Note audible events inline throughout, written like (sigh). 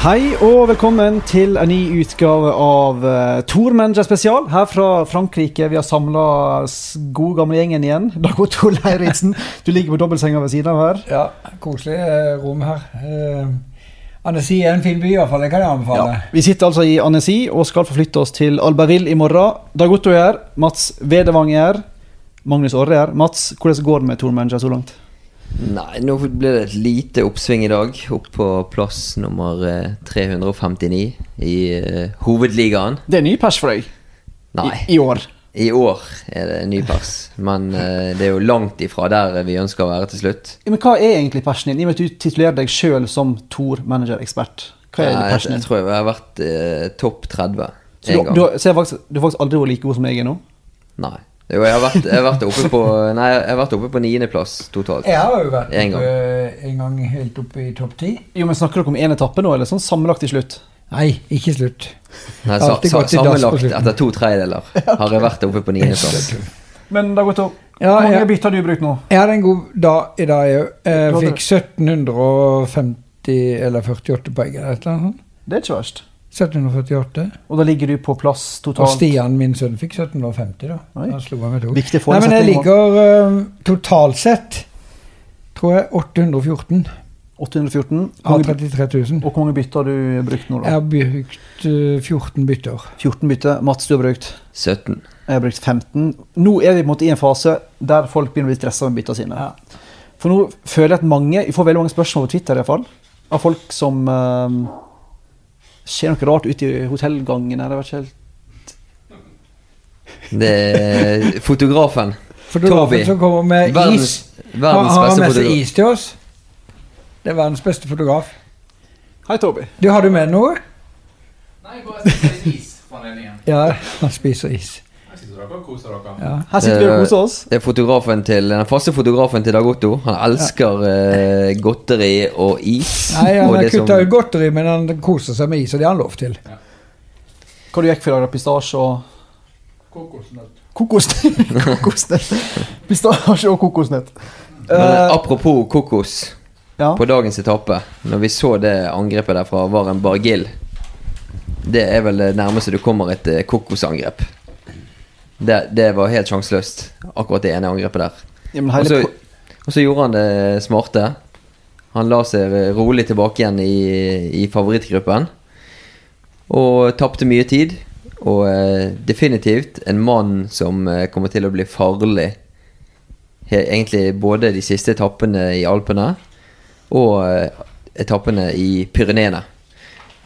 Hei og velkommen til en ny utgave av uh, Tor Manager spesial. Her fra Frankrike. Vi har samla god gamle gjengen igjen. (laughs) Dag Otto Leiritzen, du ligger på dobbeltsenga ved siden av her. Ja, koselig uh, rom her. Uh, Annecy er en fin by, i hvert fall. Det kan jeg anbefale. Ja. Vi sitter altså i Annecy og skal forflytte oss til Albertville i morgen. Dag Otto er her. Mats Vedevang er her. Magnus Orre er her. Mats, hvordan går det med Tor Manager så langt? Nei, nå ble det et lite oppsving i dag. Opp på plass nummer eh, 359 i uh, hovedligaen. Det er ny pers for deg Nei, i, i år. i år er det ny pers. Men uh, det er jo langt ifra der vi ønsker å være til slutt. Men hva er egentlig persen din? I og med at du titulerer deg sjøl som Tor Manager-ekspert. Hva er Nei, persen jeg tror jeg har vært uh, topp 30 Så en du, gang. du, så jeg har faktisk, du har faktisk aldri vært like god som jeg er nå? Nei. Jo, jeg har vært, jeg har vært oppe på Nei, jeg har vært oppe på niendeplass totalt. Jeg har jo vært En gang. oppe en gang helt oppe i topp ti. Jo, men Snakker dere om én etappe nå, eller sånn sammenlagt i slutt? Nei, ikke slutt. Nei, sa, sa, sammenlagt etter to tredjedeler (laughs) har jeg vært oppe på niendeplass. Men det har gått opp. Ja, hvor mange bytter har du brukt nå? jeg hadde en god dag i dag òg. Jeg fikk 1750 eller 48 poeng eller et eller annet. Det er ikke verst. 1748. Og da ligger du på plass totalt? Og Stian, min sønn, fikk 1750, da. Oi. Da slo han med to. Viktig Nei, men jeg ligger øh, totalt sett tror jeg 814 814. Hvor av 33 000. og hvor mange bytter har du brukt nå, da? Jeg har brukt uh, 14 bytter. 14 bytter. Mats, du har brukt 17. Jeg har brukt 15. Nå er vi på en måte i en fase der folk begynner å bli stressa med byttene sine. Ja. For nå føler jeg at mange Vi får veldig mange spørsmål på Twitter i hvert fall, av folk som uh, Skjer noe rart ute i hotellgangen her. Jeg vet ikke helt Det er fotografen. Fotografen Toby. som kommer med Verdens, is. Har verdens har han beste med seg fotograf. is til oss? Det er verdens beste fotograf. Hei, Toby. Du, har du med noe? Nei, bare spiser is for anledningen. Ja, han spiser is. Dere og koser dere. Ja. Her sitter vi og koser oss. Det er fotografen til, den faste fotografen til Dag Otto. Han elsker eh, godteri og is. Nei, han har kutta ut godteri, men han koser seg med is, og det har han lov til. Hva du gikk for i dag? Pistasje og Kokosnøtt. kokosnøtt? (laughs) kokosnøtt. Pistasje og kokosnøtt. Men Eh, apropos kokos. ja. På dagens etappe, når vi så det angrepet derfra, var en Bargill. Det er vel det nærmeste du kommer et eh, kokosangrep. Det, det var helt sjanseløst, akkurat det ene angrepet der. Ja, men Og så, og så gjorde han det smarte. Han la seg rolig tilbake igjen i, i favorittgruppen. Og tapte mye tid. Og eh, definitivt en mann som eh, kommer til å bli farlig. He, egentlig både de siste etappene i Alpene og eh, etappene i Pyreneene.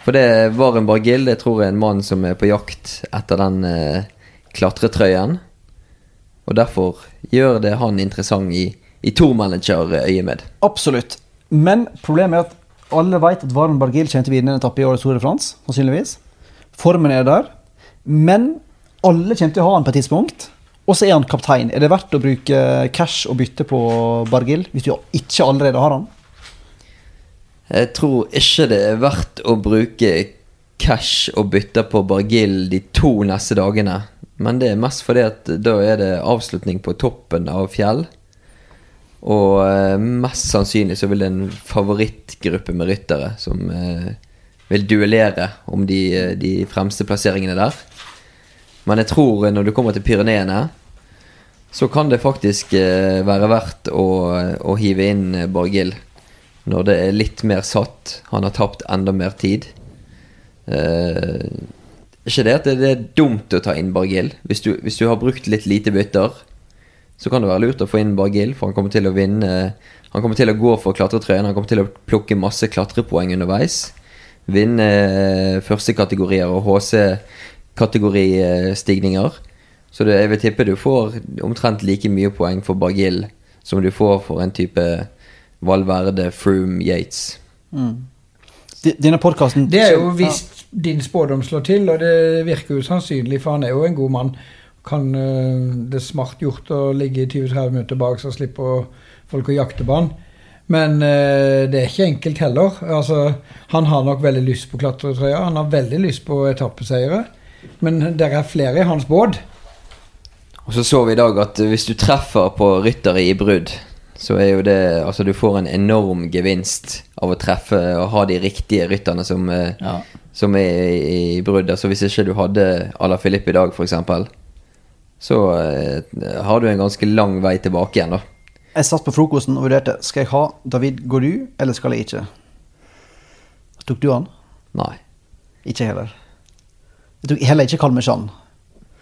For det var en Bargill. det tror jeg er en mann som er på jakt etter den eh, klatretrøyen. Og derfor gjør det han interessant i, i tourmanager-øyemed. Absolutt. Men problemet er at alle vet at Varen Bargil kommer til å vinne en etappe i årets Tour de France. Sannsynligvis. Formen er der. Men alle kommer til å ha han på et tidspunkt. Og så er han kaptein. Er det verdt å bruke cash og bytte på Bargil hvis du ikke allerede har han? Jeg tror ikke det er verdt å bruke cash og bytte på Bargil de to neste dagene. Men det er mest fordi at da er det avslutning på toppen av fjell. Og eh, mest sannsynlig så vil det en favorittgruppe med ryttere som eh, vil duellere om de, eh, de fremste plasseringene der. Men jeg tror når du kommer til Pyreneene, så kan det faktisk være verdt å, å hive inn Borghild Når det er litt mer satt. Han har tapt enda mer tid. Eh, ikke det at det er dumt å ta inn Bargill. Hvis du, hvis du har brukt litt lite bytter, så kan det være lurt å få inn Bargill, for han kommer til å vinne Han kommer til å gå for klatretrøyen, han kommer til å plukke masse klatrepoeng underveis. Vinne første kategorier og HC-kategoristigninger. Så det, jeg vil tippe du får omtrent like mye poeng for Bargill som du får for en type Valverde, Froome, Yates. Mm. Denne podkasten Det er jo hvis din spådom slår til, og det virker jo sannsynlig, for han er jo en god mann. Kan øh, Det er smart gjort å ligge i 20-30 minutter bak, så slipper folk å jakte på han. Men øh, det er ikke enkelt heller. Altså, han har nok veldig lyst på klatretrøya. Han har veldig lyst på etappeseiere. Men det er flere i hans båt. Og så så vi i dag at hvis du treffer på ryttere i brudd, så er jo det Altså, du får en enorm gevinst av å treffe og ha de riktige rytterne som, eh, Ja. som er i, i brudd. Altså, hvis ikke du hadde Ala Filip i dag, f.eks., så uh, har du en ganske lang vei tilbake igjen, da. Jeg satt på frokosten og vurderte skal jeg ha David Godu eller skal jeg ikke. Tok du han? Nei. Ikke heller. Jeg tok heller ikke Kalmersand.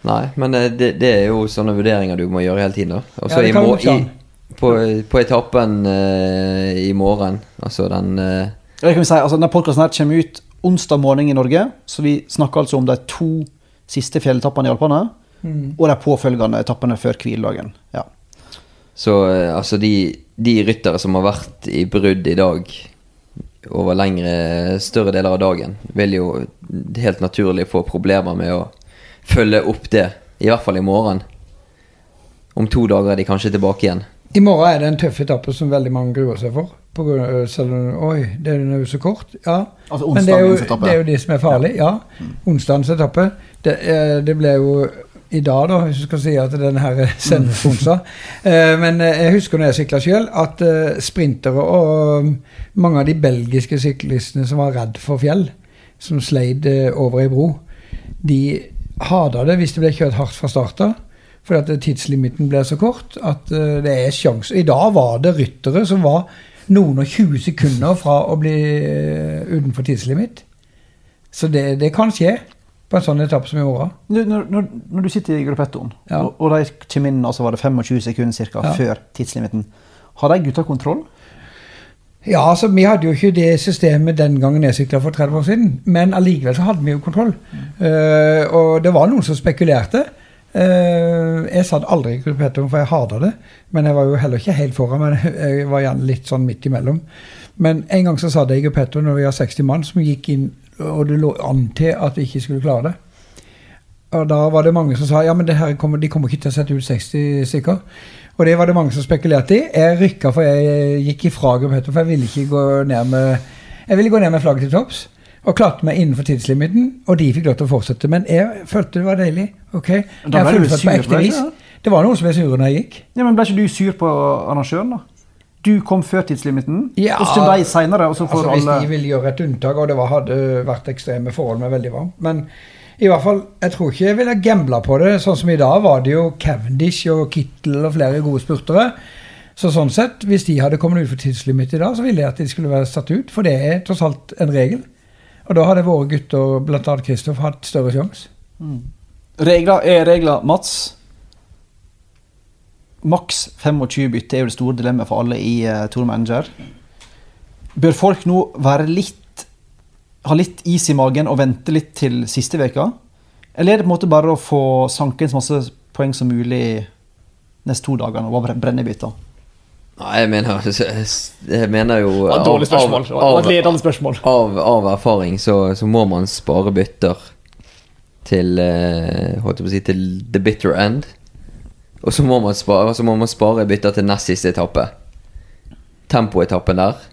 Nei, men eh, det, det er jo sånne vurderinger du må gjøre hele tiden, da. Også Ja, det i kan i, på, på etappen uh, i morgen, altså den uh, Det kan vi si, altså Denne podkasten kommer ut onsdag morgen i Norge, så vi snakker altså om de to siste fjelletappene i Alpene. Og de påfølgende etappene før hviledagen. Ja. Så uh, altså de, de ryttere som har vært i brudd i dag over lengre, større deler av dagen, vil jo helt naturlig få problemer med å følge opp det. I hvert fall i morgen. Om to dager er de kanskje tilbake igjen. I morgen er det en tøff etappe som veldig mange gruer seg for. På av, selv om, oi, det er jo så kort. Ja. Altså Men det er, jo, det er jo de som er farlige. Ja. Onsdagens etappe. Det, eh, det ble jo i dag, da, hvis du skal si at den her (laughs) sendes på onsdag. Eh, Men jeg husker når jeg sykla sjøl, at sprintere og mange av de belgiske syklistene som var redd for fjell, som sleid over ei bro, de hata det hvis det ble kjørt hardt fra start av. Fordi at tidslimiten ble så kort at eh, det er sjanse. I dag var det ryttere som var noen og 20 sekunder fra å bli eh, utenfor tidslimit. Så det, det kan skje på en sånn etappe som i morgen. Når, når, når- du sitter i gruppettoen, Ja. og, og de kommer inn altså var det 25 sekunder cirka, Ja. før tidslimiten, har de gutta kontroll? Ja, altså Vi hadde jo ikke det systemet den gangen jeg sykla for 30 år siden, men allikevel så hadde vi jo kontroll. Eh, og det var noen som spekulerte. Eh, jeg satt aldri i gruppettoen, for jeg hata det. Men jeg var jo heller ikke helt foran, men (laughs) jeg var gjerne litt sånn midt imellom. Men en gang så satt jeg i gruppettoen når vi har 60 mann som gikk inn, og det lå an til at vi ikke skulle klare det. Og da var det mange som sa ja, men kommer, de kommer ikke til å sette ut 60 stykker. Og det var det mange som spekulerte i. Jeg rykka for jeg gikk ifra gruppettoen, for jeg ville ikke gå ned med jeg ville gå ned med flagget til topps. Og klarte meg innenfor tidslimiten, og de fikk lov til å fortsette. Men jeg følte det var deilig. ok? Da Jeg ble du sur på sur, ekte vis. Det var noen som ble sure når jeg gikk. Ja, men Ble ikke du sur på arrangøren, da? Du kom før tidslimiten, Ja. og så de seinere, Altså, hvis alle de ville gjøre et unntak, og det var, hadde vært ekstreme forhold med veldig varmt. Men i hvert fall, jeg tror ikke jeg ville gambla på det. Sånn som i dag var det jo Cavendish og Kittel og flere gode spurtere. Så sånn sett, hvis de hadde kommet ut for tidslimit i dag, så ville jeg at de skulle være satt ut. For det er tross alt en regel. Og da hadde våre gutter, bl.a. Kristoff, hatt større sjanse. Regler er regler, Mats. Maks 25 bytte er jo det store dilemmaet for alle i uh, Tour Manager. Bør folk nå være litt ha litt is i magen og vente litt til siste veka? Eller er det på en måte bare å få sanke inn så masse poeng som mulig neste to dagene og bare brenne i bytter? Nei, jeg mener, jeg mener jo Det var et dårlig spørsmål. Det var et ledende spørsmål. av, av erfaring så, så må man spare bytter til eh, Holdt jeg på å si til the bitter end. Og så må man spare, så må man spare bytter til nest siste etappe. Tempoetappen der.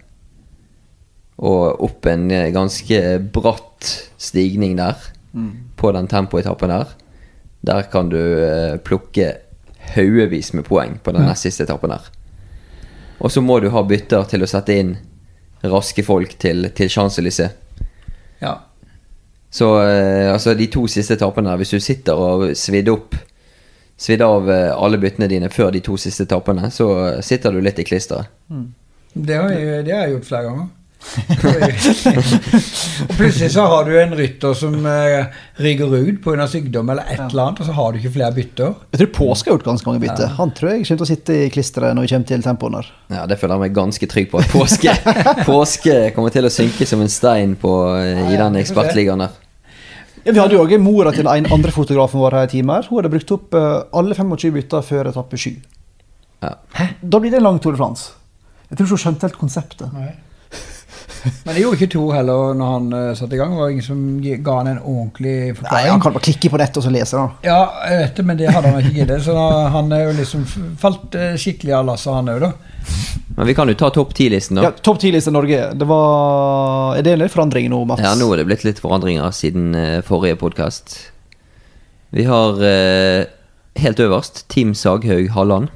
Og opp en ganske bratt stigning der. På den tempoetappen der. Der kan du eh, plukke haugevis med poeng på den nest siste etappen der. Og så må du ha bytter til å sette inn raske folk til, til Champs-Élysées. Ja. Så eh, altså de to siste etappene, hvis du sitter og svidde opp Svidde av eh, alle byttene dine før de to siste etappene, så sitter du litt i klisteret. Det har jeg, det har jeg gjort flere ganger. Og plutselig så har du en rytter som uh, rygger ut pga. sykdom eller et eller annet, og så har du ikke flere bytter. Jeg tror Påske har gjort ganske mange bytter. Han tror jeg kommer til å sitte i klisteret når vi kommer til tempoen her. Ja, det føler jeg meg ganske trygg på. At påske, (laughs) påske kommer til å synke som en stein på, eh, i den ekspertligaen der. Ja, vi hadde jo også mora til en andre fotografen vår her i her. Hun hadde brukt opp eh, alle 25 bytter før etappe 7. Ja. Da blir det en lang Tour de France. Jeg tror ikke hun skjønte helt konseptet. Men det gjorde ikke Tor heller når han uh, satte i gang. Det var ingen som ga han en ordentlig forklaring. Nei. Han kan bare klikke på dette og så lese. da. Ja, jeg vet det, men det hadde han ikke giddet. Så da, han er jo liksom falt uh, skikkelig av lasset, han òg, da. Men vi kan jo ta topp ti-listen, da. Ja, Topp 10-liste Norge. Det var Er det en litt forandring nå, Mats? Ja, nå er det blitt litt forandringer siden uh, forrige podkast. Vi har helt øverst Team Saghaug Halland.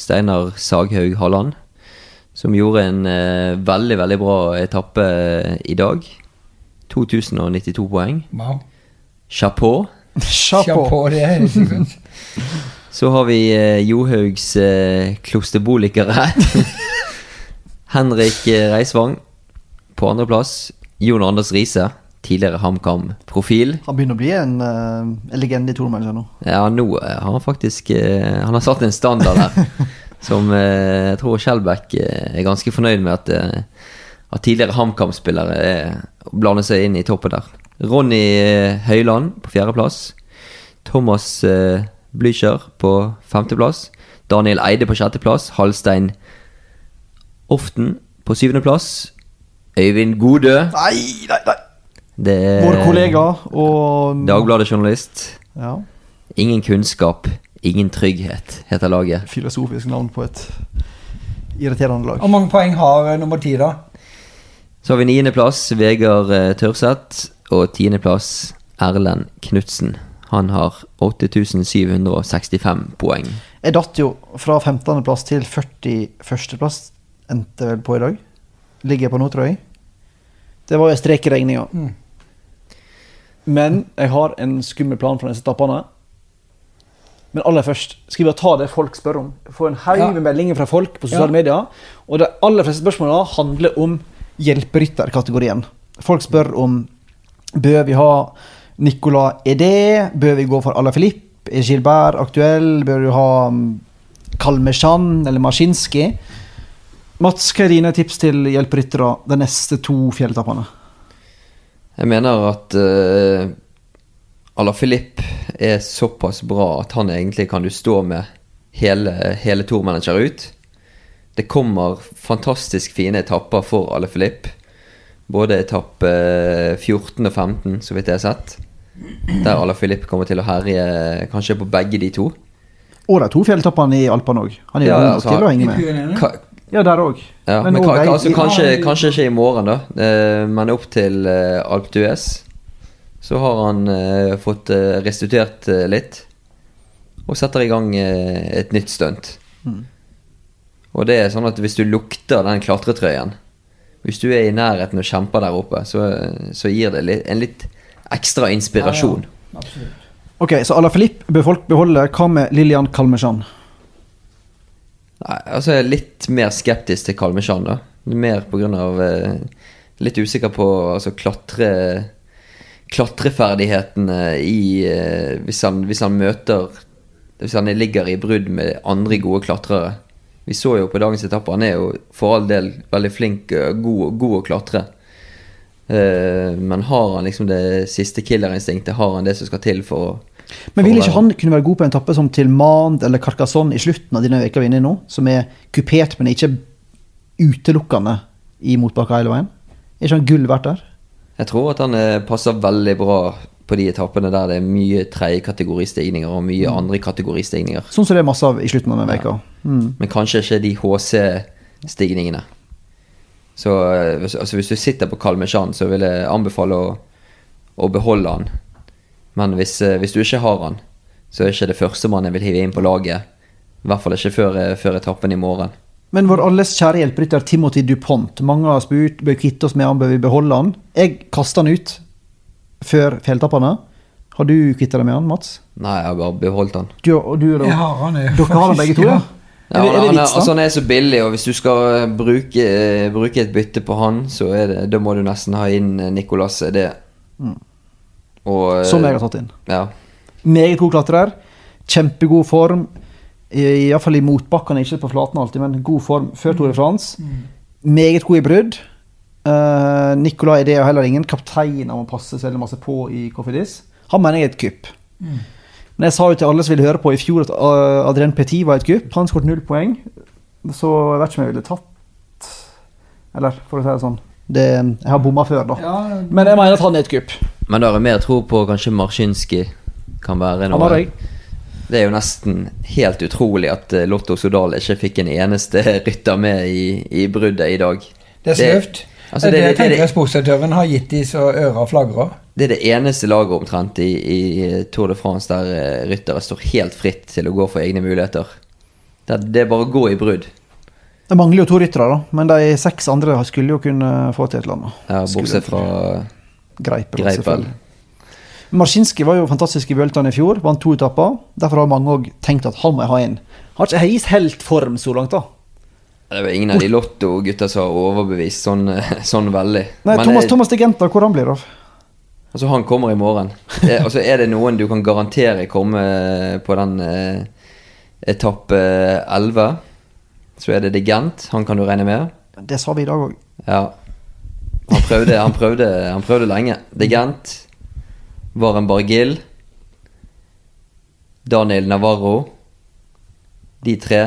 Steinar Saghaug Halland. Som gjorde en eh, veldig, veldig bra etappe eh, i dag. 2092 poeng. Wow. Chapeau. Chapeau. Det er sikkert. (laughs) Så har vi eh, Johaugs eh, klosterbolikere. (laughs) Henrik eh, Reisvang på andreplass. Jon Anders Riise, tidligere HamKam-profil. Han begynner å bli en, uh, en legende i Tormanager nå. Ja, nå har han faktisk uh, Han har satt en standard der (laughs) som eh, jeg tror Skjelbæk eh, er ganske fornøyd med at, eh, at tidligere HamKam-spillere blander seg inn i toppen der. Ronny Høiland på fjerdeplass. Thomas Blücher på femteplass. Daniel Eide på sjetteplass. Halstein Often på syvendeplass. Øyvind Godø. Nei, nei, nei! Det er Vår kollega og Dagbladet-journalist. Ja, Ingen kunnskap, ingen trygghet, heter laget. filosofisk navn på et irriterende lag. Hvor mange poeng har eh, nummer ti, da? Så har vi niendeplass Vegard eh, Tørseth, og tiendeplass Erlend Knutsen. Han har 8765 poeng. Jeg datt jo fra 15. plass til 41. plass, endte vel på i dag. Ligger jeg på nå, tror jeg. Det var jo en strek i regninga. Mm. Men jeg har en skummel plan for disse etappene. Men aller først skal vi bare ta det folk spør om. Få en haug Ja. meldinger fra folk på sosiale Ja. medier. Og de aller fleste spørsmåla handler om hjelperytterkategorien. Folk spør om bør vi ha Nicolas Edé, bør vi gå for Alaphilippe, er Gilbert aktuell, bør du ha Kalmesjan eller Maskinski? Mats, hva er dine tips til hjelperyttere de neste to fjelletappene? Jeg mener at uh, Alaphilippe er såpass bra at han egentlig kan du stå med hele, hele tourmanager ut. Det kommer fantastisk fine etapper for Alaphilippe. Både etappe 14 og 15, så vidt jeg har sett. Der Alaphilippe kommer til å herje kanskje på begge de to. Og de to fjelletappene i Alpene òg. Han er Ja, altså, til å henge med. Ka Ja, der òg. Ja, Men men, ka- altså, kanskje, kanskje ikke i morgen, da. Eh, men opp til eh, Alp d'Huez. Så har han eh, fått eh, restituert eh, litt. Og setter i gang eh, et nytt stunt. Mm. Og det er sånn at hvis du lukter den klatretrøyen Hvis du er i nærheten og kjemper der oppe, så, så gir det litt, en litt ekstra inspirasjon. Ja, Absolutt. Ok, så Alaphilippe bør folk beholde. Hva med Lillian Kalmesjan? Nei, altså Jeg er litt mer skeptisk til Kalmesjan, da. Mer på grunn av eh, Litt usikker på altså, klatre klatreferdighetene i eh, hvis, han, hvis han møter Hvis han ligger i brudd med andre gode klatrere. Vi så jo på dagens etappe, han er jo for all del veldig flink og god, god å klatre. Eh, men har han liksom det siste killerinstinktet? Har han det som skal til for å Men vil ikke han kunne være god på en etappe som til Mand eller Carcassonne i slutten av denne uka vi er inne i nå, som er kupert, men ikke utelukkende i motbakka hele veien? Er ikke han gull verdt der? Jeg tror at han eh, passer veldig bra på de etappene der det er mye tredjekategoristigninger og mye andre kategoristigninger. Sånn som det er masse av i slutten av denne veka. Mm. Men kanskje ikke de HC-stigningene. Så eh, altså hvis du sitter på Kalmesjan, så vil jeg anbefale å, å beholde han. Men hvis, eh, hvis du ikke har han, så er ikke det førstemann jeg vil hive inn på laget. I hvert fall ikke før, før etappen i morgen. Men vår alles kjære hjelperytter Timothy Dupont. Mange har spurt bør kvitte oss med han, bør vi beholde han? Jeg kasta han ut før fjelltappene. Har du kvitta deg med han, Mats? Nei, jeg har bare beholdt han. Du, du, da? Jeg har han, jeg. Dere har han begge to, (laughs) ja? Ja, Er det, er det han, er, vits, altså, han er så billig, og hvis du skal eh, bruke, eh, bruke et bytte på han, så er det, da må du nesten ha inn eh, Nicolas det. Og, eh, Som jeg har tatt inn. Ja. Meget god klatrer. Kjempegod form. Iallfall i motbakkene, ikke på flaten alltid, men god form før Tore Frans. Mm. Meget god i brudd. Uh, Nicolay er det og heller ingen kaptein han må passe så veldig masse på i Cofidis. Han mener jeg er et kupp. Men jeg sa jo til alle som ville høre på i fjor at uh, Adrien Petit var et kupp. Han skåret null poeng. Så jeg vet ikke om jeg ville tatt Eller for å si det sånn. Det, jeg har bomma før, da. Ja, Men jeg mener at han er et kupp. Men da har jeg mer tro på kanskje Marsjinskij kan være Han har noe. jeg. Det er jo nesten helt utrolig at eh, Lotto Sodal ikke fikk en eneste (laughs) rytter med i, i bruddet i dag. det er sløvt. altså, det, det, det, det, tenker det, jeg sportsdirektøren har gitt de så øra flagrer. det er det eneste laget omtrent i, i Tour de France der eh, ryttere står helt fritt til å gå for egne muligheter. Det, det er bare å gå i brudd. Det mangler jo to ryttere, da, men de seks andre skulle jo kunne få til et eller annet. Ja, bortsett fra Greipel. Greipel. Marsinski var jo fantastisk i Vueltaen i fjor, vant to etapper. Derfor har mange òg tenkt at han må jeg ha inn. Har ikke Heis helt form så langt, da. Det var ingen av de Lotto-gutta som har overbevist sånn, (laughs) sånn veldig. Nei, Men, Thomas, eh, Thomas de Genta, hvor han blir av? Altså, han kommer i morgen. Og så er det noen du kan garantere kommer på den eh, etappe 11, så er det De Gent. Han kan du regne med. Det sa vi i dag òg. Ja. Han prøvde, han prøvde, han prøvde lenge. De Gent, Varen Bargil, Daniel Navarro. De tre.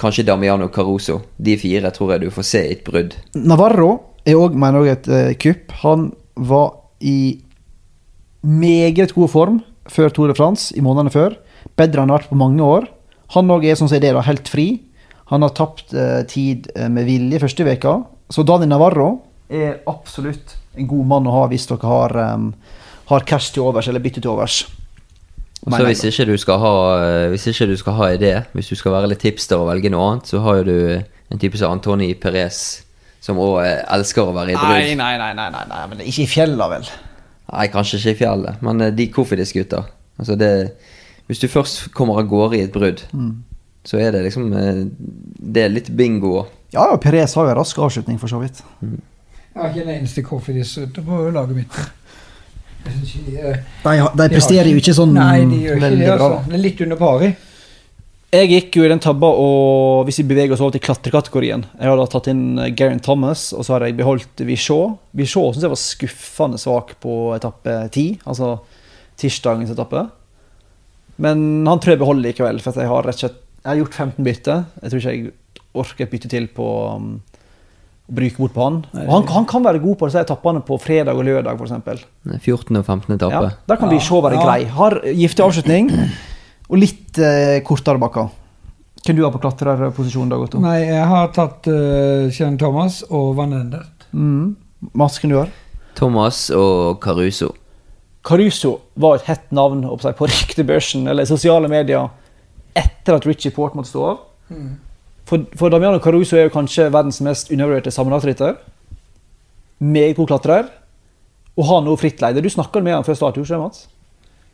Kanskje Damiano Caruso. De fire tror jeg du får se i et brudd. Navarro er òg, mener jeg, et uh, kupp. Han var i meget god form før Tour de France, i månedene før. Bedre enn han har vært på mange år. Han òg er som sier det, da, helt fri. Han har tapt uh, tid eh, med vilje første veka. Så Daniel Navarro er absolutt en god mann å ha hvis dere har, em, har cash til overs, eller bytte til overs. Og så hvis ikke du skal ha eh, Hvis ikke du skal ha idé, hvis du skal være litt tipster og velge noe annet, så har jo du en type som Antoni Perez, som òg elsker å være i brudd. Nei, nei, nei, nei, nei, nei, men ikke i fjella, vel. Nei, kanskje ikke i fjellet, men eh, de Kofidis-gutta. Altså det Hvis du først kommer av gårde i et brudd, så er det liksom eh, Det er litt bingo. Ja, ja, Perez har jo en rask avslutning, for så vidt. Jeg har ikke en eneste Coffeedis-rytter på laget mitt. Ikke de, er- De, de presterer jo ikke sånn Nei, de gjør ikke det. Altså. Det er litt under pari. Jeg gikk jo i den tabba, og hvis vi beveger oss over til klatrekategorien Jeg hadde tatt inn Garen Thomas, og så har jeg beholdt Vichot. Vichot syns jeg var skuffende svak på etappe ti, altså tirsdagens etappe. Men han tror jeg beholder likevel, for at jeg har rett og slett Jeg har gjort 15 bytter. Jeg tror ikke jeg orker et bytte til på um, å bruke bort på han. Og han, han kan være god på disse etappene på fredag og lørdag, f.eks. 14. og 15. etappe. Ja, der kan Ja, Vichot være ja. grei. Har giftig avslutning (clears throat) og litt eh, kortere bakker. Hvem du har på klatrerposisjon da, Otto? Nei, jeg har tatt uh, Kjell Thomas og Van Endert. Mm. Mats, hvem du har? Thomas og Caruso. Caruso var et hett navn på (laughs) ryktebørsen eller sosiale medier etter at Richie Port måtte stå av. For, for Damiano Caruso er jo kanskje verdens mest undervurderte sammenlagtrytter. Meget god klatrer. Og har nå fritt leide. Du snakka med han før start, gjorde du ikke sant, Mats?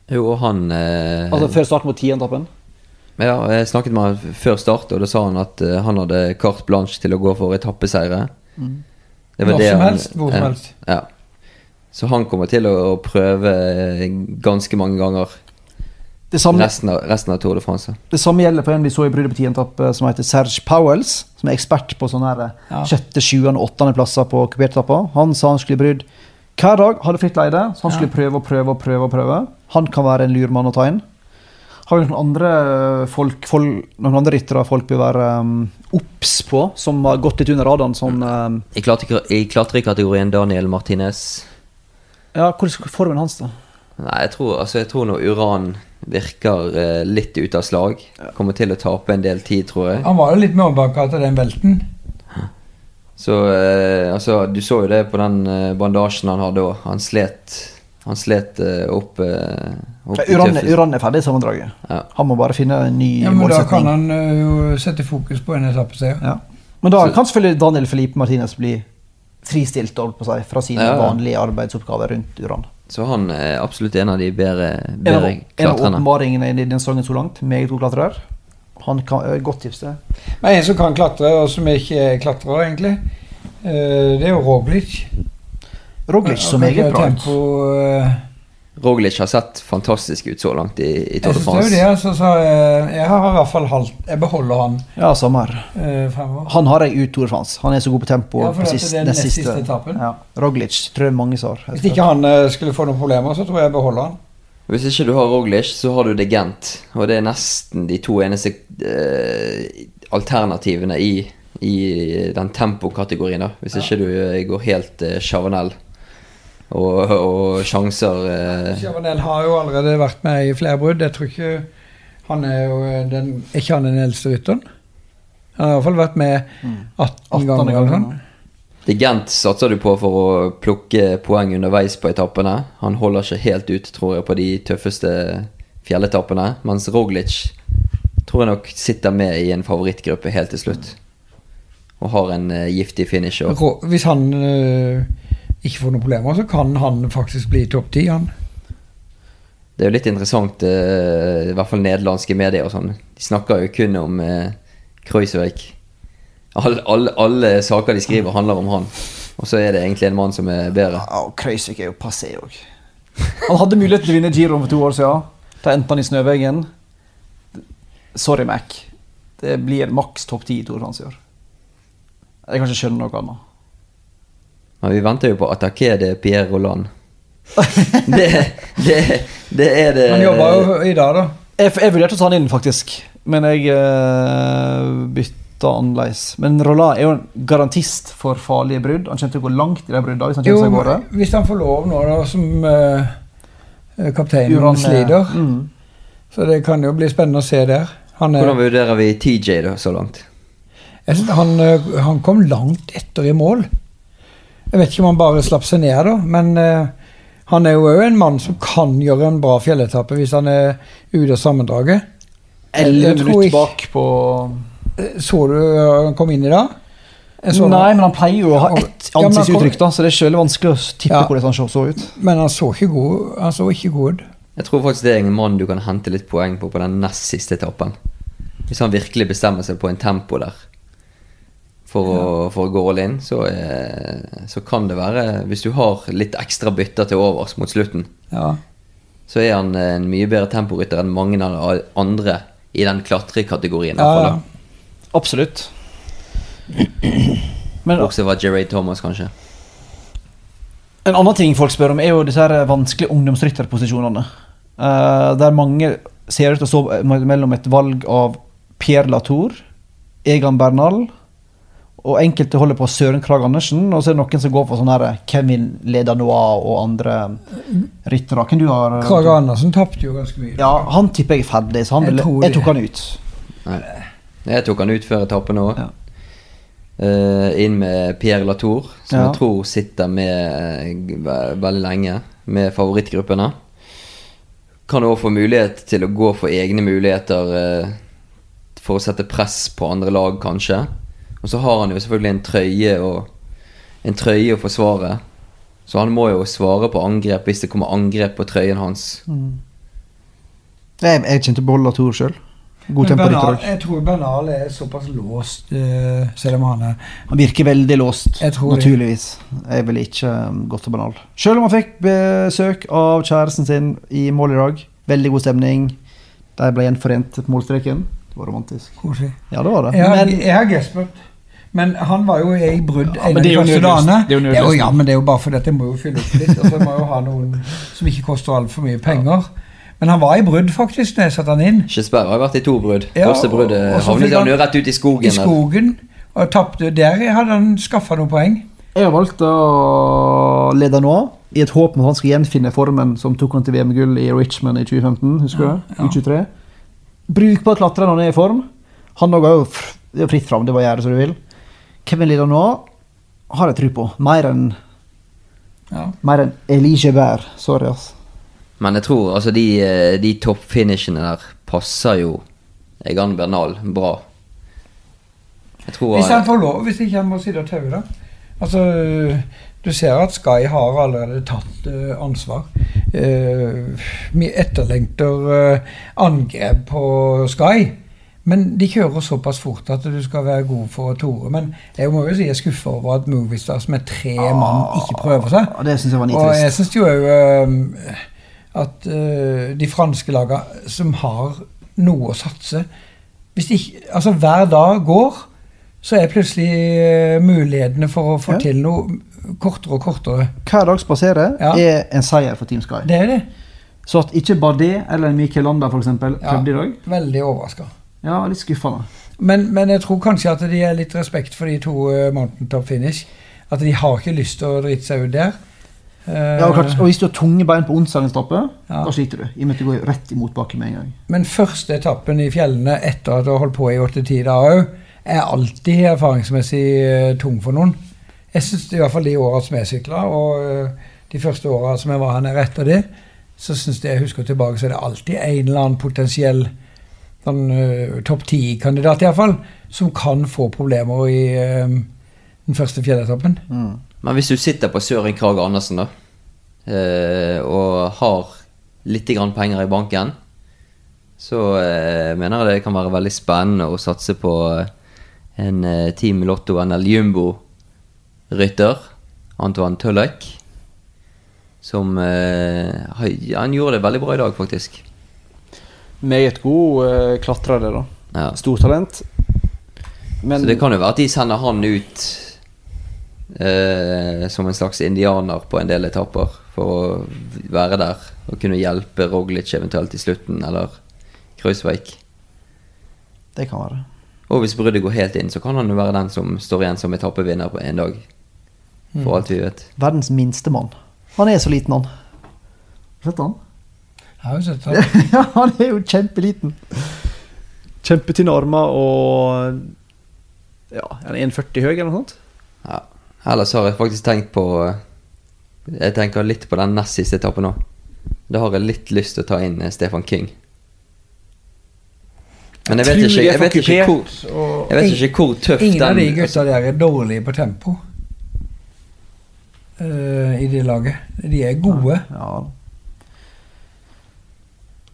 Jo, og han eh, Altså før start mot tiendetappen. Ja, jeg snakket med han før start, og da sa han at eh, han hadde carte blanche til å gå for etappeseire. Det var Når det som han- helst, hvor som helst. Ja. Så han kommer til å, å prøve ganske mange ganger samme, resten av, resten av Tour de France. det samme gjelder på en vi så i tiendetappe, som heter Serge Powells. Som er ekspert på sånne her eh, Ja. sjette, sjuende, åttende plasser på kupertappa. Han sa han skulle i brudd hver dag, hadde fritt leide, så han skulle prøve og prøve og prøve. og prøve. Han kan være en lur mann å ta inn. Har vi noen andre folk, folk noen andre ryttere folk bør være um, på, som har gått litt under radaren? Som, um, I klatrekategorien Daniel Martinez ja, Hvordan er formen hans, da? Nei, jeg tror, altså, jeg tror når Uran virker eh, litt ute av slag, kommer til å tape en del tid, tror jeg. Han var jo litt målbak etter den velten. Så eh, altså, du så jo det på den eh, bandasjen han hadde òg. Han slet, han slet eh, opp, eh, opp i Uran, Uran er ferdig i sammendraget. Ja. Han må bare finne en ny Ja, men da kan målsetning. han ø, jo sette fokus på en etappeseier. Ja. Men da Så- kan selvfølgelig Daniel Felipe Martinez bli fristilt holdt på seg, fra sine Ja, ja. vanlige arbeidsoppgaver rundt Uran. Så han er absolutt en av de bedre, En klatrerne. en av åpenbaringene i den sangen så langt. Meget god klatrer. Han kan, ø, godt tips, det. Men en som kan klatre, og som ikke er klatrer, egentlig, ø, det er jo Roglic. Roglic som jeg er meget bra tempo, ø, Roglic har sett fantastisk ut så langt i, i Tour de France. Jeg, altså, så jeg, jeg har i hvert fall halvt Jeg beholder han Ja, samme her. ø, fremover. Han har jeg ut Tour de France. Han er så god på tempo. Ja, for på sist, det er den siste. siste etappen. Ja. Roglic tror jeg mange sa. Hvis ikke han skulle få noen problemer, så tror jeg jeg beholder han. Hvis ikke du har Roglic, så har du De Gent. Og det er nesten de to eneste eh, alternativene i, i den tempokategorien. da Hvis ikke du eh, går helt eh, Chavanel og, og sjanser eh, Chavanel har jo allerede vært med i flere brudd. Jeg tror ikke han er jo den Er ikke han den eldste rytteren? Han har i hvert fall vært med 18, 18 ganger. eller sånn. De Gent satser du på for å plukke poeng underveis på etappene. Han holder ikke helt ut, tror jeg, på de tøffeste fjelletappene. Mens Roglic tror jeg nok sitter med i en favorittgruppe helt til slutt. og har en eh, giftig finish. Og, Hvis han eh, ikke får noen problemer, så kan han faktisk bli topp ti, han. det er jo litt interessant, eh, i hvert fall nederlandske medier og sånn. De snakker jo kun om eh, Kreuzvik. Alle, all, alle saker de skriver, handler om han. Og så er det egentlig en mann som er bedre. Ja, og Kreisvik er jo passé òg. Han hadde mulighet til å vinne Giroen for to år siden. Da endte han i snøveggen. Sorry, Mac. Det blir maks topp ti i Tour de France i år. Jeg kan ikke skjønne noe annet. Men vi venter jo på Attaqué de Pierre Roland. (laughs) det, det, det er det Han jobber jo i dag, da. Jeg, jeg vurderte å ta han inn, faktisk, men jeg uh, bytta annerledes. Men Roland er jo en garantist for farlige brudd. Han kommer til å gå langt i de bruddene hvis han Jo, seg gårde. hvis han får lov nå, da, som uh, kapteinen sliter. Mm. Så det kan jo bli spennende å se der. Han, er, Hvordan vurderer vi TJ da, så langt? jeg synes han, han kom langt etter i mål. Jeg vet ikke om han bare slapp seg ned, da, men eh, han er jo òg en mann som kan gjøre en bra fjelletappe hvis han er ute av sammendraget. Elleve minutter bak på Eh, Så du eh, han kom inn i dag? Nei, men han pleier jo å ha ett ansiktsuttrykk, da, så det er selv vanskelig å tippe Ja. hvordan han så- så ut. Men han så ikke god, han så ikke god ut. Jeg tror faktisk det er en mann du kan hente litt poeng på på den nest siste etappen. Hvis han virkelig bestemmer seg på en tempo der for, å, for å gå all in, så, er, så kan det være Hvis du har litt ekstra bytter til overs mot slutten, Ja. så er han en mye bedre temporytter enn mange av de andre i den klatrekategorien. Ja, ja. Absolutt. (clears throat) Men Også var Jerry Thomas, kanskje. en annen ting folk spør om, er jo disse her vanskelige ungdomsrytterposisjonene. Uh, der mange ser ut til å stå mellom et valg av Pierre Latour, Egan Bernal og enkelte holder på Søren Krag Andersen, og så er det noen som går for sånn her Kevin Ledanois og andre ryttere. Hvem du har Krag Andersen tapte jo ganske mye. Ja, han tipper jeg er ferdig, så han Jeg tror jeg tok han ut. Nei. Jeg tok han ut før etappen òg. Ja. inn med Pierre Latour, som Ja. jeg tror sitter med uh, veldig lenge, med favorittgruppene. Kan òg få mulighet til å gå for egne muligheter uh, for å sette press på andre lag, kanskje. Og så har han jo selvfølgelig en trøye å, en trøye å forsvare. Så han må jo svare på angrep hvis det kommer angrep på trøyen hans. Jeg, jeg kjente på Tor sjøl. God tempo ditt Bernal, òg. jeg tror Bernal er såpass låst, uh, selv om han er Han virker veldig låst, Jeg tror naturligvis. Jeg ville ikke um, gått til banal. Selv om han fikk besøk av kjæresten sin i mål i dag. Veldig god stemning. De ble gjenforent på målstreken. Det var romantisk. koselig. Ja, det var det. Jeg har, Men jeg har gespet. Men han var jo i brudd Ja, en men av det de første dagene. Ja, men det er jo bare fordi at jeg må jo fylle opp litt. Og så må jeg jo ha noen som ikke koster altfor mye penger. Men han var i brudd, faktisk, når jeg satte han inn. Ikke spør, jeg har vært i to brudd. Ja, Første bruddet havnet han jo rett ut i skogen. I skogen. Og tapte. Der hadde han skaffa noen poeng. jeg har valgt å lede nå, i et håp om at han skal gjenfinne formen som tok han til VM-gull i Richmond i 2015. Husker du? Ja. U23. Brukbar klatrer når han er i form. Han òg er jo er fritt fram, det var gjøre som du vil. Kevin Lida nå har jeg tro på. Mer enn Ja. mer enn Elige Bær. Sorry, ass. Men jeg tror altså de, eh, de toppfinishene der passer jo Egan Bernal bra. Jeg tror Hvis han får lov, hvis ikke han må sitte og taue, da. Altså, du ser at Sky har allerede tatt uh, ansvar. Uh, vi etterlengter uh, angrep på Sky. Men de kjører såpass fort at du skal være god for å tore. Men jeg må jo si jeg er skuffa over at Movistar er tre mann ikke prøver seg. Det synes jeg var Og jeg nitrist. syns jo òg eh, at eh, de franske lagene som har noe å satse Hvis de ikke Altså, hver dag går, så er plutselig eh, mulighetene for å få Ja. til noe kortere og kortere. Hver dag spaserer Ja. er en seier for Team Sky. Det er det. Så at ikke Bardet eller Mikel Landa for eksempel, Ja. i dag, Veldig overraska. Ja, litt skuffende. Men, men jeg tror kanskje at de er litt respekt for de to uh, Mountain Top Finish. At de har ikke lyst til å drite seg ut der. Eh, Ja, og, klart, og hvis du har tunge bein på onsdagens etappe, Ja. da sliter du. I og med at du går rett imot motbakke med en gang. Men første etappen i fjellene etter at du har holdt på i 8-10 dager òg, er alltid erfaringsmessig eh, tung for noen. Jeg synes i hvert fall de åra som jeg sykla, og eh, de første åra som jeg var her nede etter det, så syns jeg jeg husker tilbake, så er det alltid en eller annen potensiell sånn uh, topp ti-kandidat, iallfall, som kan få problemer i uh, den første fjelletappen. Mm. Men hvis du sitter på Søren Krag Andersen, da, uh, og har litt grann penger i banken, så mener jeg det kan være veldig spennende å satse på en Team Lotto NL Jumbo-rytter, Antoine Tullek, som eh, Han gjorde det veldig bra i dag, faktisk. Meget god klatrer, det, da. Ja. Stortalent. Men Så det kan jo være at de sender han ut eh, som en slags indianer på en del etapper for å være der og kunne hjelpe Roglic eventuelt i slutten, eller Kreuzweig. det kan være. Og hvis bruddet går helt inn, så kan han jo være den som står igjen som etappevinner på en dag. For alt vi vet. Verdens minste mann. Han er så liten, han. Sett han? Jeg har jo sett ja, han er jo kjempeliten. Kjempetynne armer og Ja, er han 1,40 høy eller noe sånt? Ja. Ellers har jeg faktisk tenkt på Jeg tenker litt på den nest siste etappen nå. Da har jeg litt lyst til å ta inn eh, Stefan King. Men jeg vet ikke, jeg vet ikke hvor Jeg vet ikke hvor tøff Ingen av de gutta der er dårlige på tempo. uh, I det laget. De er gode. Ja.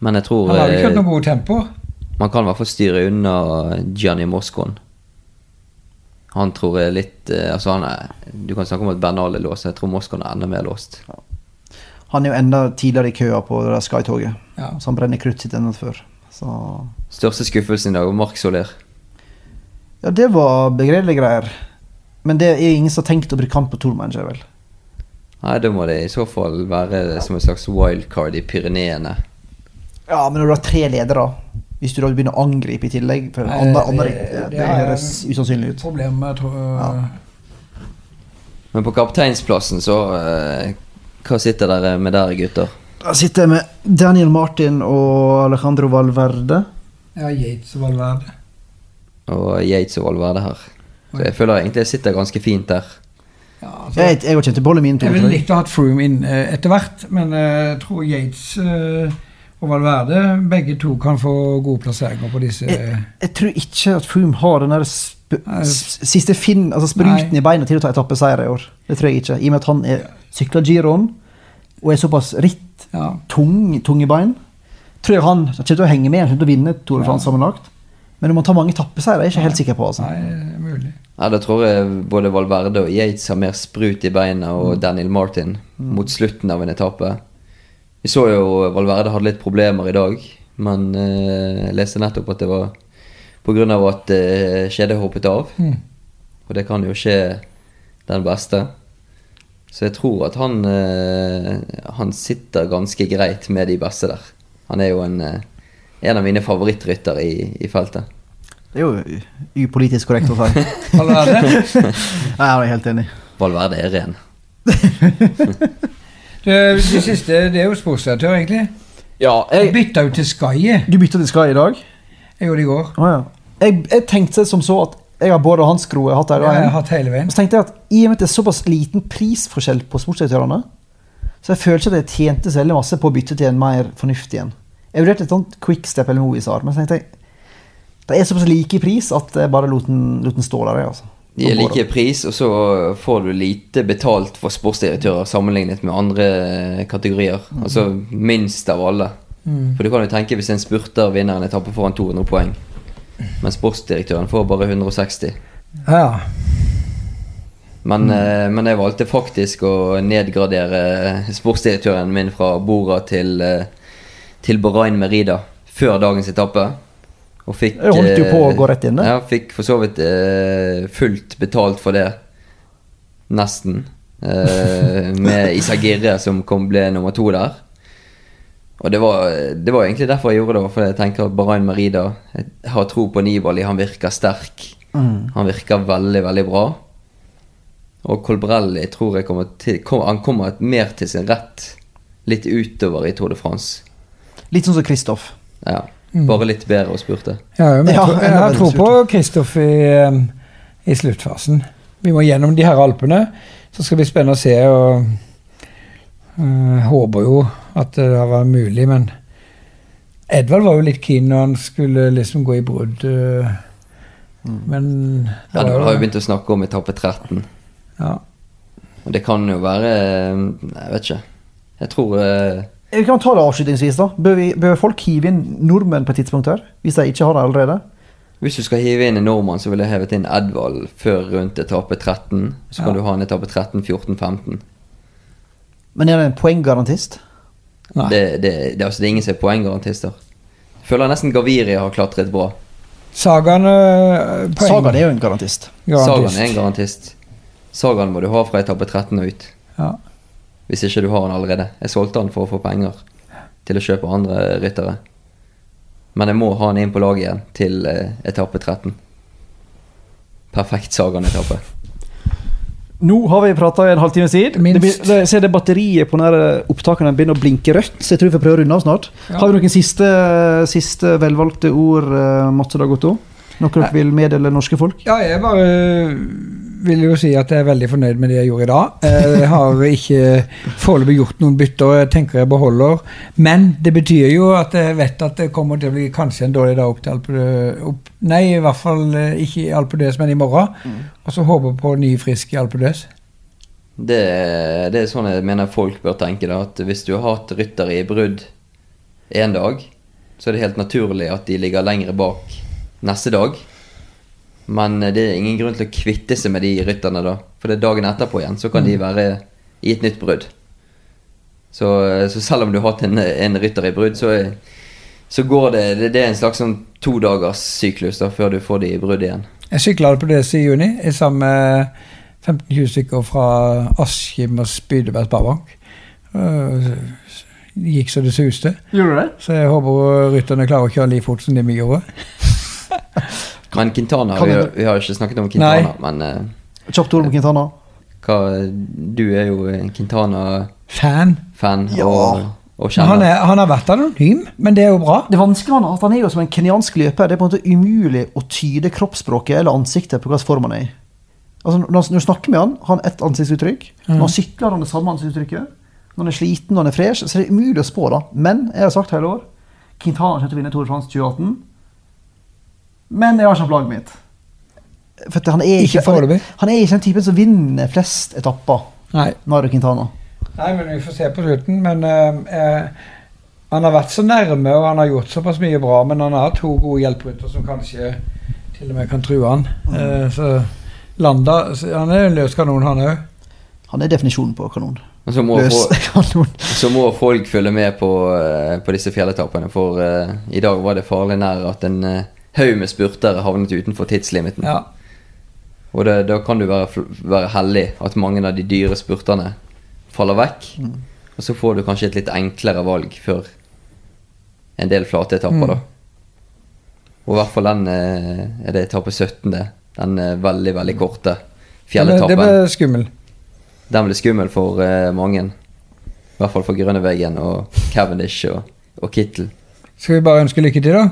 Men jeg tror Han har ikke hatt eh, noe godt tempo. man kan i hvert fall styre unna Gianni Moscon. Han tror jeg er litt eh, Altså han er Du kan snakke om at Bernal er låst. Jeg tror Moscon er enda mer låst. Han er jo enda tidligere i køa på det Sky-toget, Ja. så han brenner krutt sitt enda før. Så Største skuffelsen i dag var Mark Soler. Ja, det var begredelige greier. Men det er ingen som har tenkt å bruke han på tourmanager, vel? Nei, da må det i så fall være som et slags wildcard i Pyreneene. Ja, men når du har tre ledere, hvis du da begynner å angripe i tillegg for Nei, andre, andre, det- det, det det høres usannsynlig ut. Problem tror tror, Ja. Men på kapteinsplassen, så eh, Hva sitter dere med der, gutter? Da sitter jeg med Daniel Martin og Alejandro Valverde. Ja, Yates og Valverde. Og Yates og Valverde her. Så jeg føler egentlig jeg sitter ganske fint der. Ja, altså, Jeg, jeg har kjent til bollen min. jeg ville likt å ha hatt Froome inn eh, etter hvert, men eh, jeg tror Yates eh, og Valverde begge to kan få gode plasseringer på disse Jeg, jeg tror ikke at Froome har den der sp s- siste finn, altså spruten Nei. i beina til å ta etappeseier i år. Det tror jeg ikke. I og med at han er sykla giroen og er såpass ritt, Ja. tung, tung i bein. Tror jeg han kommer til å henge med, han kommer til å vinne Tour de France sammenlagt. Men om han tar mange etappeseiere, er jeg ikke helt sikker på. altså. Nei, det er mulig. Ja, Da tror jeg både Valverde og Yates har mer sprut i beina, og Daniel Martin mot slutten av en etappe. Vi så jo Valverde hadde litt problemer i dag, men eh, jeg leste nettopp at det var pga. at eh, kjedet hoppet av. Mm. Og det kan jo skje den beste. Så jeg tror at han, eh, han sitter ganske greit med de beste der. Han er jo en, eh, en av mine favorittryttere i, i feltet. Det er jo upolitisk korrekt å si. (laughs) Valverde? (laughs) Nei, jeg er helt enig. Valverde er ren. (laughs) Det, de siste, det er jo sportsredaktør, egentlig. Ja, Jeg bytta jo til Sky. Du bytta til Sky i dag? Jeg gjorde det i går. Ah, ja. Jeg, jeg tenkte som så at jeg har både og jeg har hatt Det Ja, jeg har hatt hele veien. Og så tenkte jeg at i og med at det er såpass liten prisforskjell på sportsdirektørene, så jeg føler ikke at jeg tjente så veldig masse på å bytte til en mer fornuftig en. Jeg vurderte et sånt quickstep eller movies men så tenkte jeg det er såpass like i pris at jeg bare lot den, lot den stå der. jeg, Altså. De er like pris, og så får du lite betalt for sportsdirektører sammenlignet med andre kategorier. Altså minst av alle. For du kan jo tenke hvis en spurter vinner en etappe foran 200 poeng, men sportsdirektøren får bare 160. Ja. Men, eh, men jeg valgte faktisk å nedgradere sportsdirektøren min fra Bora til, eh, til Bahrain Merida før dagens etappe. Og fikk Jeg holdt jo på å eh, gå rett inn, det. Ja, fikk for så vidt uh, fullt betalt for det. Nesten. Uh, (laughs) med Isagirre som kom, ble nummer to der. Og det var, det var egentlig derfor jeg gjorde det. For jeg tenker at Barain Merida Jeg har tro på Nibali. Han virker sterk. Mm. Han virker veldig, veldig bra. Og Colbrelli tror jeg kommer til kom, Han kommer mer til sin rett litt utover i Tour de France. Litt sånn som Kristoff. Ja. Bare litt bedre og spurte. Ja, men jeg, Ja, tror, jeg enda har tro på. Kristoff i, um, i sluttfasen. Vi må gjennom de her Alpene. Så skal det bli spennende å se. og uh, Håper jo at det har vært mulig, men Edvard var jo litt keen når han skulle liksom gå i brudd. eh, Men Ja, du har jo begynt å snakke om etappe 13. ja. Og det kan jo være eh, Jeg vet ikke. Jeg tror eh, Vi kan ta det avslutningsvis. da. Bør, vi, bør folk hive inn nordmenn på et tidspunkt her? Hvis de ikke har det allerede? Hvis du skal hive inn en nordmann, så ville jeg hevet inn Edvald før rundt etappe 13. Så kan Ja. du ha en etappe 13, 14, 15. Men er det en poenggarantist? Nei. Det, det, det, altså, det er ingen som er poenggarantister. Føler nesten Gaviria har klatret bra. Sagaen eh, Sagan er jo en garantist. Sagaen garantist. er en garantist. Sagaen må du ha fra etappe 13 og ut. Ja. Hvis ikke du har den allerede. Jeg solgte den for å få penger til å kjøpe andre ryttere. Men jeg må ha den inn på laget igjen til eh, etappe 13. Perfekt Sagan-etappe. Nå har vi prata i en halvtime siden. Minst. Det, jeg ser det batteriet på denne opptakene begynner å blinke rødt, så jeg tror vi får prøve å runde av snart. Ja. Har vi noen siste, siste velvalgte ord, uh, Mats og Dag Otto? Noe dere vil meddele norske folk? Ja, jeg bare vil jo si at jeg er veldig fornøyd med det jeg gjorde i dag. Eh, Jeg har ikke foreløpig gjort noen bytter, jeg tenker jeg beholder. Men det betyr jo at jeg vet at det kommer til å bli kanskje en dårlig dag opp til Alpe opp, Nei, i hvert fall eh, ikke i Alpe d'Huez, men i morgen. Og så håper på ny frisk Alpe d'Huez. Det, det er sånn jeg mener folk bør tenke. da, at Hvis du har hatt ryttere i brudd én dag, så er det helt naturlig at de ligger lenger bak neste dag. Men det er ingen grunn til å kvitte seg med de rytterne da. For det er dagen etterpå igjen, så kan de være i et nytt brudd. Så, så selv om du har hatt en, en rytter i brudd, så, er- så går det det- Det er en slags sånn to dagers syklus da, før du får de i brudd igjen. Jeg sykla på det i juni i sammen med 15-20 stykker fra Askim og Spydeberg Sparebank. Eh, Det gikk så det suste. Gjorde det? Så jeg håper rytterne klarer å kjøre like fort som de vi gjorde. (laughs) Men Quintana vi, vi- har- jo ikke snakket om Quintana, Nei. men uh, Kjapt ord om Quintana. hva, du er jo en Quintana-fan Fan. Ja. og, og han, er, han har vært anonym, men det er jo bra. Det vanskelige er at han er jo som en kenyansk løper. Det er på en måte umulig å tyde kroppsspråket eller ansiktet på hvilken form han er i. Altså, når, når du snakker med han, har han ett ansiktsuttrykk. Når han sykler, har han det samme ansiktsuttrykket. Når han er sliten, når han er fresh, så er det umulig å spå. da. Men jeg har sagt hele år Quintana kommer til å vinne Tour de France 2018. Men jeg har ikke laget mitt. For han er Ikke ikke, han, er- ikke den typen som vinner flest etapper. Nei. Nairo Quintana. Nei, men vi får se på slutten. Men uh, uh, han har vært så nærme, og han har gjort såpass mye bra. Men han har to gode hjelperyttere som kanskje til og med kan true han. Eh, så Landa Han er en løs kanon, han òg. Han er definisjonen på kanon. Så må, Løs (laughs) kanon. så må folk følge med på, på disse fjelletappene, for i dag var det farlig nær at en haug med spurtere havnet utenfor tidslimiten. Ja. Og det, da kan du være, være heldig at mange av de dyre spurterne faller vekk. Og så får du kanskje et litt enklere valg før en del flate etapper, Mm. da. Og i hvert fall den eh, er det etappe 17. det. Den eh, veldig, veldig korte Det ble, fjelletappen. det ble skummel. Den ble skummel for uh, mange. I hvert fall for Grønneveggen og Cavendish og, og Kittel. Skal vi bare ønske lykke til, da?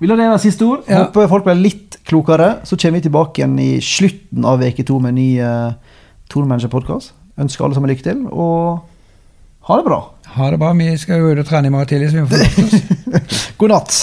Vi lar det være siste ord. Ja. Håper folk ble litt klokere. Så kommer vi tilbake igjen i slutten av uke to med en ny uh, Tormanager-podkast. Ønsker alle sammen lykke til, og ha det bra. Ha det bra. Vi skal jo ut og trene i morgen tidlig, så vi må få lagt oss. God natt.